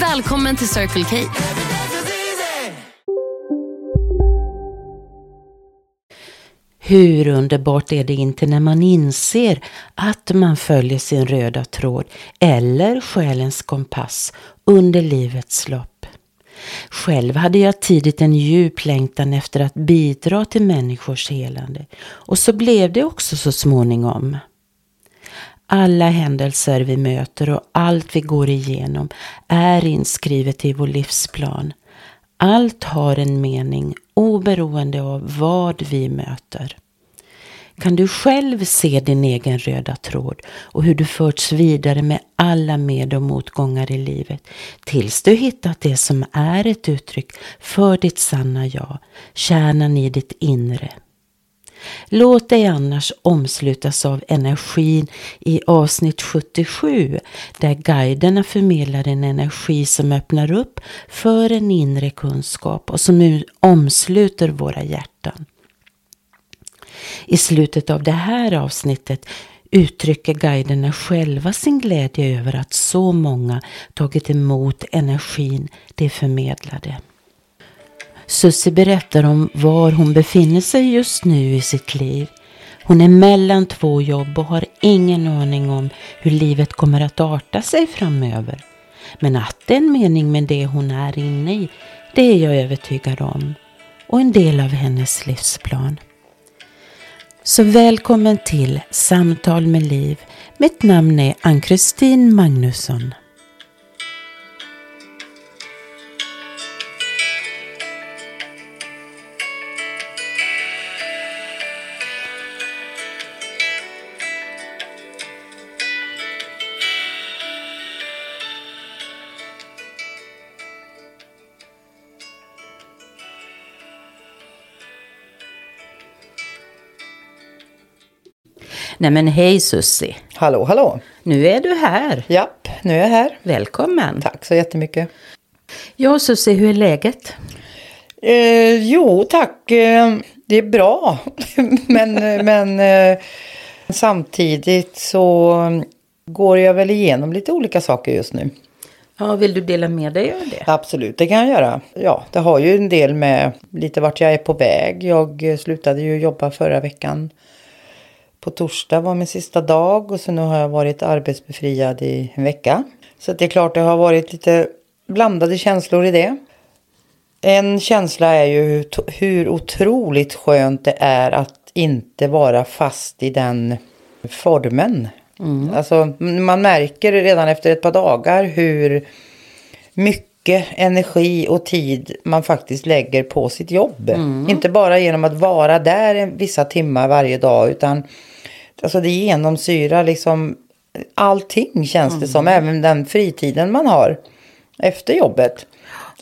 Välkommen till Circle K. Hur underbart är det inte när man inser att man följer sin röda tråd eller själens kompass under livets lopp. Själv hade jag tidigt en djup längtan efter att bidra till människors helande och så blev det också så småningom. Alla händelser vi möter och allt vi går igenom är inskrivet i vår livsplan. Allt har en mening oberoende av vad vi möter. Kan du själv se din egen röda tråd och hur du förts vidare med alla med och motgångar i livet tills du hittat det som är ett uttryck för ditt sanna jag, kärnan i ditt inre. Låt dig annars omslutas av energin i avsnitt 77 där guiderna förmedlar en energi som öppnar upp för en inre kunskap och som omsluter våra hjärtan. I slutet av det här avsnittet uttrycker guiderna själva sin glädje över att så många tagit emot energin de förmedlade. Susie berättar om var hon befinner sig just nu i sitt liv. Hon är mellan två jobb och har ingen aning om hur livet kommer att arta sig framöver. Men att det är en mening med det hon är inne i, det är jag övertygad om. Och en del av hennes livsplan. Så välkommen till Samtal med Liv. Mitt namn är Ann-Kristin Magnusson. Nej men hej Sussi. Hallå, hallå. Nu är du här. Japp, nu är jag här. Välkommen. Tack så jättemycket. Ja Sussi, hur är läget? Eh, jo, tack. Eh, det är bra. men men eh, samtidigt så går jag väl igenom lite olika saker just nu. Ja, vill du dela med dig av det? Absolut, det kan jag göra. Ja, det har ju en del med lite vart jag är på väg. Jag slutade ju jobba förra veckan på torsdag var min sista dag och så nu har jag varit arbetsbefriad i en vecka. Så det är klart det har varit lite blandade känslor i det. En känsla är ju hur otroligt skönt det är att inte vara fast i den formen. Mm. Alltså man märker redan efter ett par dagar hur mycket energi och tid man faktiskt lägger på sitt jobb. Mm. Inte bara genom att vara där vissa timmar varje dag utan alltså det genomsyrar liksom allting känns det mm. som. Även den fritiden man har efter jobbet.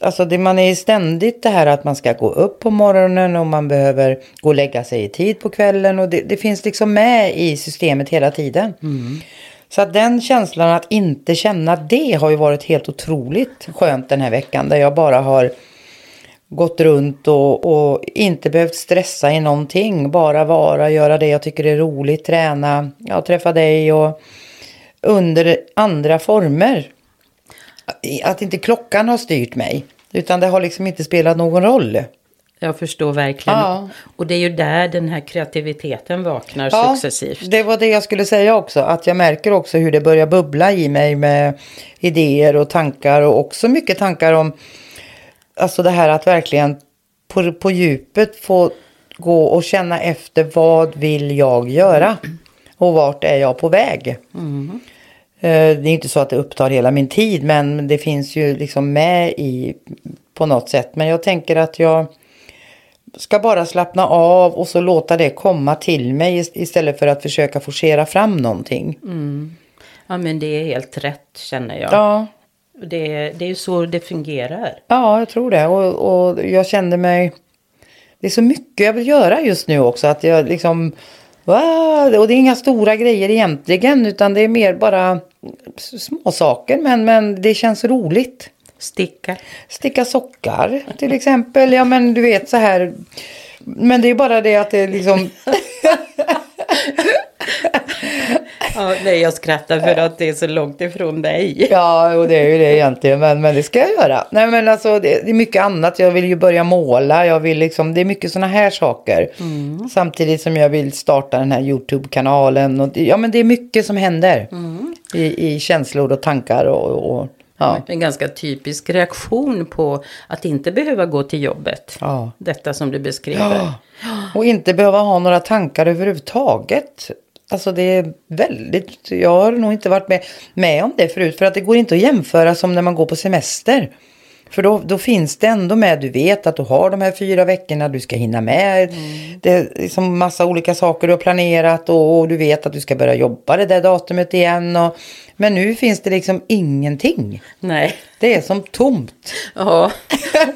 Alltså det, man är ständigt det här att man ska gå upp på morgonen och man behöver gå och lägga sig i tid på kvällen. Och det, det finns liksom med i systemet hela tiden. Mm. Så att den känslan att inte känna det har ju varit helt otroligt skönt den här veckan. Där jag bara har gått runt och, och, inte behövt stressa i någonting. Bara vara, göra det jag tycker är roligt, träna, ja, träffa dig och under andra former. Att inte klockan har styrt mig. Utan det har liksom inte spelat någon roll. Jag förstår verkligen. Ja. Och det är ju där den här kreativiteten vaknar ja, successivt. Det var det jag skulle säga också. Att jag märker också hur det börjar bubbla i mig med idéer och tankar. Och också mycket tankar om Alltså det här att verkligen på, på djupet få gå och känna efter vad vill jag göra? Och vart är jag på väg? Eh, Det är inte så att det upptar hela min tid men det finns ju liksom med i på något sätt. Men jag tänker att jag ska bara slappna av och så låta det komma till mig ist- istället för att försöka forcera fram någonting. Ja, men det är helt rätt känner jag. Ja, Det, det är ju så det fungerar. ja jag tror det. Och, och jag kände mig... Det är så mycket jag vill göra just nu också. Att jag liksom... Wow, och det är inga stora grejer egentligen utan det är mer bara små saker men, men det känns roligt. Sticka. Sticka sockar till exempel. Ja men du vet så här. Men det är bara det att det är liksom. Ja, nej, jag skrattar för att det är så långt ifrån dig. Ja och det är ju det egentligen. Men, men det ska jag göra. Nej men alltså det, det är mycket annat. Jag vill ju börja måla. Jag vill liksom. Det är mycket sådana här saker. Samtidigt som jag vill starta den här YouTube-kanalen. Och, ja men det är mycket som händer. I, I känslor och tankar och. och ja. En ganska typisk reaktion på att inte behöva gå till jobbet. Ja. Detta som du beskriver. Ja. Och inte behöva ha några tankar överhuvudtaget. Alltså det är väldigt, jag har nog inte varit med, med om det förut. För att det går inte att jämföra som när man går på semester. För då, då finns det ändå med, du vet att du har de här fyra veckorna, du ska hinna med. Det är liksom massa olika saker du har planerat och, och du vet att du ska börja jobba det där datumet igen. Och, men nu finns det liksom ingenting. Nej. Det är som tomt. Ja,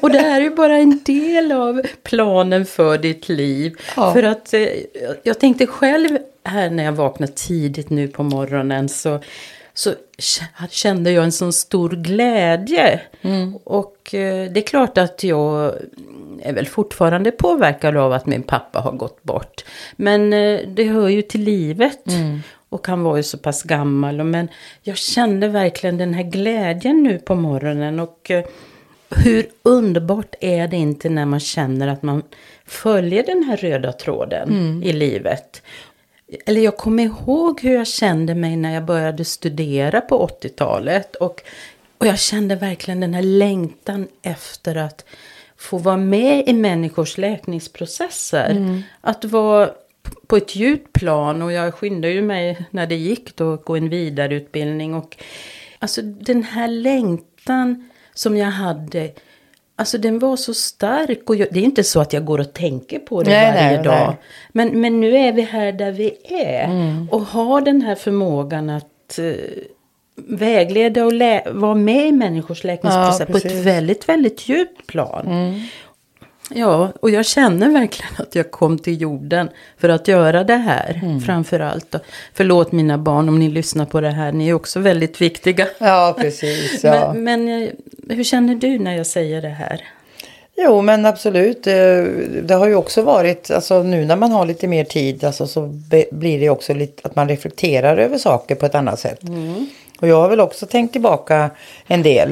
och det här är ju bara en del av planen för ditt liv. Ja. För att eh, jag tänkte själv här när jag vaknade tidigt nu på morgonen så, så kände jag en sån stor glädje. Och eh, det är klart att jag är väl fortfarande påverkad av att min pappa har gått bort. Men eh, det hör ju till livet. Och han var ju så pass gammal. Men jag kände verkligen den här glädjen nu på morgonen. Och eh, hur underbart är det inte när man känner att man följer den här röda tråden i livet. Eller jag kommer ihåg hur jag kände mig när jag började studera på 80-talet. Och, och jag kände verkligen den här längtan efter att få vara med i människors läkningsprocesser. Att vara på ett djupt plan och jag skyndade ju mig när det gick då att gå en vidareutbildning. Och, alltså den här längtan som jag hade, alltså den var så stark. Och jag, det är inte så att jag går och tänker på det Nej, varje nej, dag. nej. Men, men nu är vi här där vi är. Och har den här förmågan att eh, vägleda och vara med i människors läkningsprocess Ja, på ett väldigt, väldigt djupt plan. Ja, och jag känner verkligen att jag kom till jorden för att göra det här. Framför allt. Förlåt mina barn om ni lyssnar på det här. Ni är också väldigt viktiga. Ja precis. Ja. Men, men eh, hur känner du när jag säger det här? Jo men absolut. Eh, Det har ju också varit, alltså nu när man har lite mer tid alltså, så blir det också lite att man reflekterar över saker på ett annat sätt. Och jag har väl också tänkt tillbaka en del.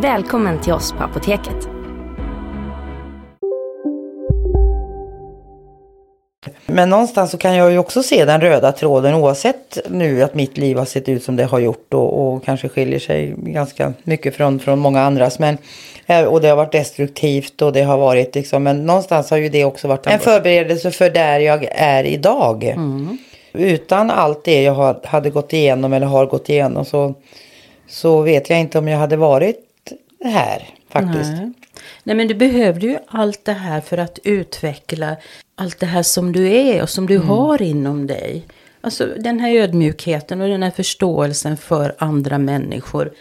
Välkommen till oss på Apoteket. Men någonstans så kan jag ju också se den röda tråden oavsett nu att mitt liv har sett ut som det har gjort och, och kanske skiljer sig ganska mycket från, från många andras. Men, eh, och det har varit destruktivt och det har varit liksom, men någonstans har ju det också varit en förberedelse för där jag är idag. Utan allt det jag hade gått igenom eller har gått igenom så, så vet jag inte om jag hade varit här faktiskt. Nej. Nej men du behövde ju allt det här för att utveckla allt det här som du är och som du Mm. har inom dig. Alltså den här ödmjukheten och den här förståelsen för andra människor.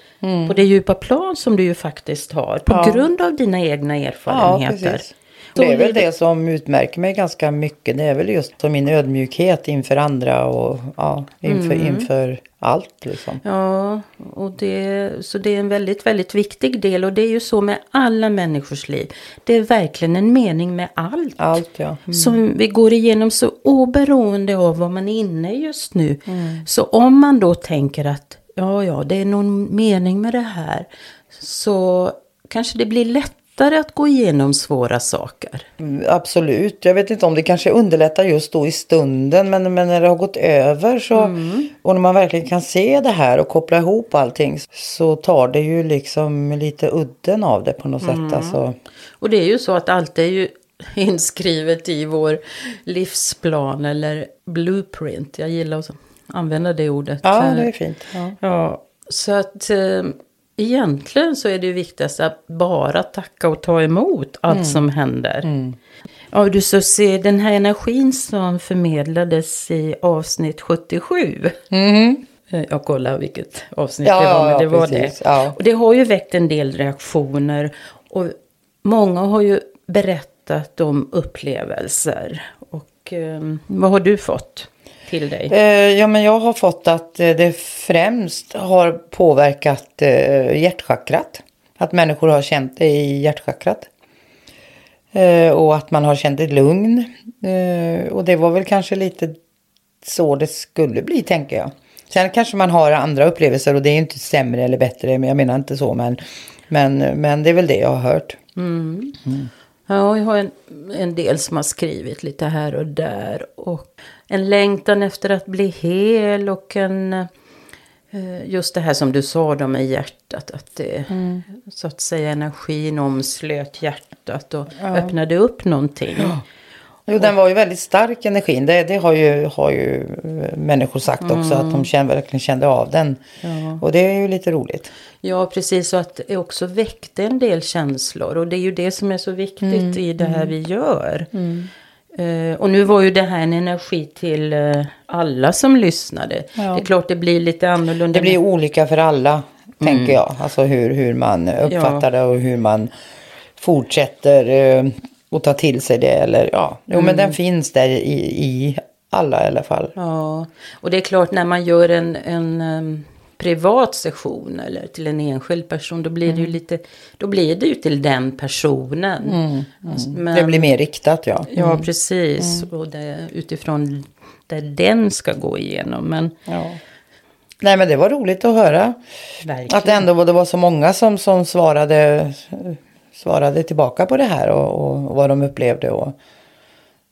På det djupa plan som du ju faktiskt har. På Mm. Ja. grund av dina egna Ja, erfarenheter. precis. Det är väl det som utmärker mig ganska mycket. Det är väl just min ödmjukhet inför andra och ja, inför, Mm. inför allt liksom. Ja, och det, så det är en väldigt, väldigt viktig del. Och det är ju så med alla människors liv. Det är verkligen en mening med allt. Allt ja. Som vi går igenom så oberoende av vad man är inne i just nu. Så om man då tänker att ja, ja, det är någon mening med det här. Så kanske det blir lättare att gå igenom svåra saker. Mm, Absolut. Jag vet inte om det kanske underlättar just då i stunden. Men, men när det har gått över så. Och när man verkligen kan se det här och koppla ihop allting. Så tar det ju liksom lite udden av det på något sätt. Alltså. Och det är ju så att allt är ju inskrivet i vår livsplan eller blueprint. Jag gillar att använda det ordet. Ja, det är fint. Ja. Ja, så att eh, egentligen så är det ju viktigast att bara tacka och ta emot allt som händer. Ja, du så ser den här energin som förmedlades i avsnitt 77. Eh, Jag kollar vilket avsnitt Ja, det var, men ja, det var precis. det. Ja. Och det har ju väckt en del reaktioner. Och många har ju berättat om upplevelser. Och eh, vad har du fått till dig? Eh, ja, men jag har fått att eh, det främst har påverkat eh, hjärtchakrat. Att människor har känt det i hjärtchakrat. Eh, och att man har känt ett lugn. Eh, och det var väl kanske lite så det skulle bli, tänker jag. Sen kanske man har andra upplevelser och det är inte sämre eller bättre. Men jag menar inte så, men, men, men det är väl det jag har hört. Ja, jag har en, en del som har skrivit lite här och där. Och en längtan efter att bli hel och en... eh, Just det här som du sa då med hjärtat. Att det, så att säga energin omslöt hjärtat och öppnade upp någonting. Jo, den var ju väldigt stark energin. Det, det har, ju, har ju eh, människor sagt också. Att de kände, verkligen kände av den. Och det är ju lite roligt. Ja, precis. Och att det också väckte en del känslor. Och det är ju det som är så viktigt i det här vi gör. Eh, och nu var ju det här en energi till eh, alla som lyssnade. Det är klart det blir lite annorlunda. Det blir olika för alla, tänker jag. Alltså hur, hur man uppfattar det och hur man fortsätter eh, att ta till sig det. Eller, ja. Jo, men den finns där i, i alla i alla fall. Ja, och det är klart när man gör en, en em, privat session eller till en enskild person. Då blir det ju lite, då blir det ju till den personen. Alltså, Men, Det blir mer riktat, ja. Ja, precis. Och det, utifrån där den ska gå igenom. Men ja. Nej, men det var roligt att höra. verkligen. Att det ändå det var så många som, som svarade, svarade tillbaka på det här och, och, och vad de upplevde. Och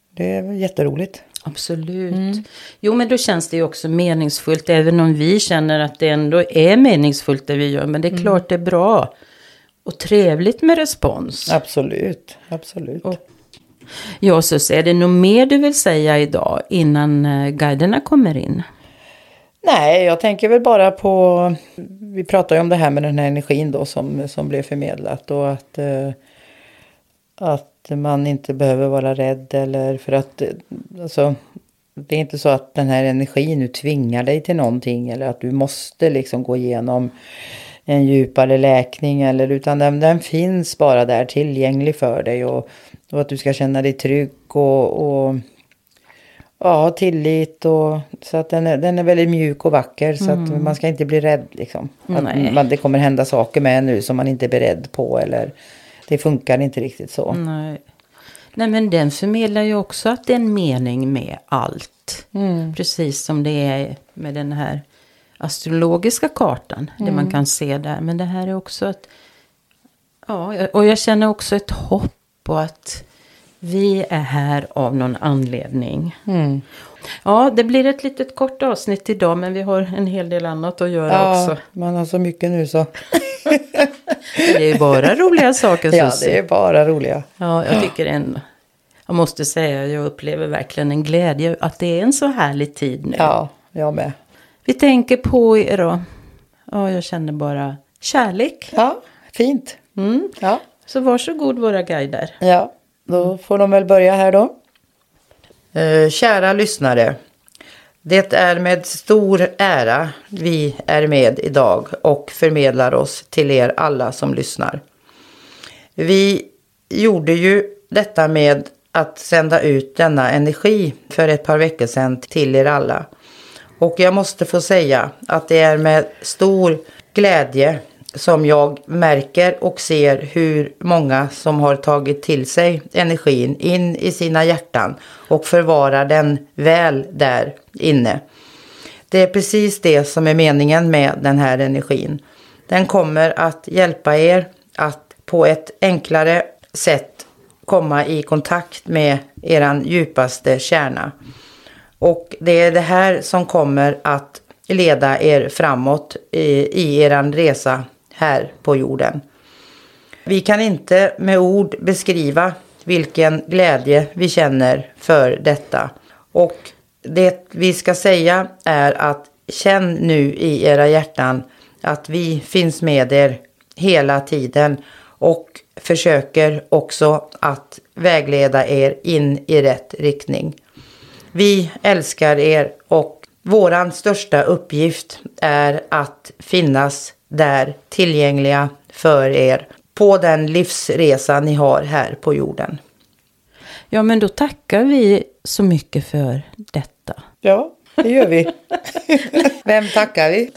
det är jätteroligt. Absolut. Jo, men då känns det ju också meningsfullt. Även om vi känner att det ändå är meningsfullt det vi gör. Men det är klart det är bra. Och trevligt med respons. Absolut, absolut. Och- Ja, så är det nog mer du vill säga idag innan eh, guiderna kommer in? Nej, jag tänker väl bara på... Vi pratar ju om det här med den här energin då som, som blev förmedlat. Och att, eh, att man inte behöver vara rädd eller för att... eh, Alltså, det är inte så att den här energin nu tvingar dig till någonting. Eller att du måste liksom gå igenom en djupare läkning. Eller, utan den, den finns bara där tillgänglig för dig. Och, och att du ska känna dig trygg och, och Ja, tillit och så att den är, den är väldigt mjuk och vacker så att man ska inte bli rädd liksom. Att man, det kommer hända saker med nu som man inte är beredd på eller det funkar inte riktigt så. Nej. Nej, men den förmedlar ju också att det är en mening med allt. Precis som det är med den här astrologiska kartan. Det man kan se där. Men det här är också att... Ja, och jag känner också ett hopp på att vi är här av någon anledning. Ja, det blir ett litet kort avsnitt idag. Men vi har en hel del annat att göra Ja, också. man har så mycket nu så. Det är bara roliga saker. Ja, Susie. det är bara roliga. Ja, jag tycker en... Jag måste säga, jag upplever verkligen en glädje att det är en så härlig tid nu. Ja, jag med. Vi tänker på er då. Ja, jag känner bara kärlek. Ja, fint. Mm. Ja, Så varsågod våra guider. Ja, då får de väl börja här då. Eh, kära lyssnare. Det är med stor ära vi är med idag och förmedlar oss till er alla som lyssnar. Vi gjorde ju detta med att sända ut denna energi för ett par veckor sedan till er alla. Och jag måste få säga att det är med stor glädje som jag märker och ser hur många som har tagit till sig energin in i sina hjärtan och förvarar den väl där inne. Det är precis det som är meningen med den här energin. Den kommer att hjälpa er att på ett enklare sätt komma i kontakt med eran djupaste kärna. Och det är det här som kommer att leda er framåt i, i eran resa här på jorden. Vi kan inte med ord beskriva vilken glädje vi känner för detta. Och det vi ska säga är att känn nu i era hjärtan att vi finns med er hela tiden och försöker också att vägleda er in i rätt riktning. Vi älskar er och våran största uppgift är att finnas där tillgängliga för er på den livsresa ni har här på jorden. Ja, men då tackar vi så mycket för detta. Ja, det gör vi. Vem tackar vi?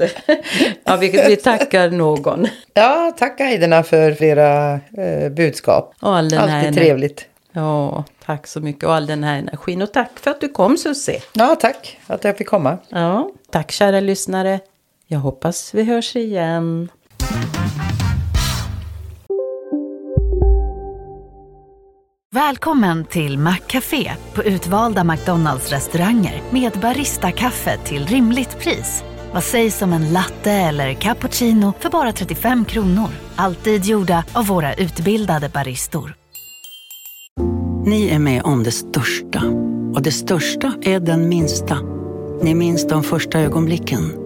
Ja, vi, vi tackar någon. Ja, tack guiderna för era eh, budskap. Och all Alltid här trevligt. Ja, tack så mycket och all den här energin. Och tack för att du kom Susie. Ja, tack att jag fick komma. Ja, tack kära lyssnare. Jag hoppas vi hörs igen. Välkommen till Maccafé på utvalda McDonalds restauranger med Baristakaffe till rimligt pris. Vad sägs om en latte eller cappuccino för bara 35 kronor? Alltid gjorda av våra utbildade baristor. Ni är med om det största. Och det största är den minsta. Ni minns de första ögonblicken.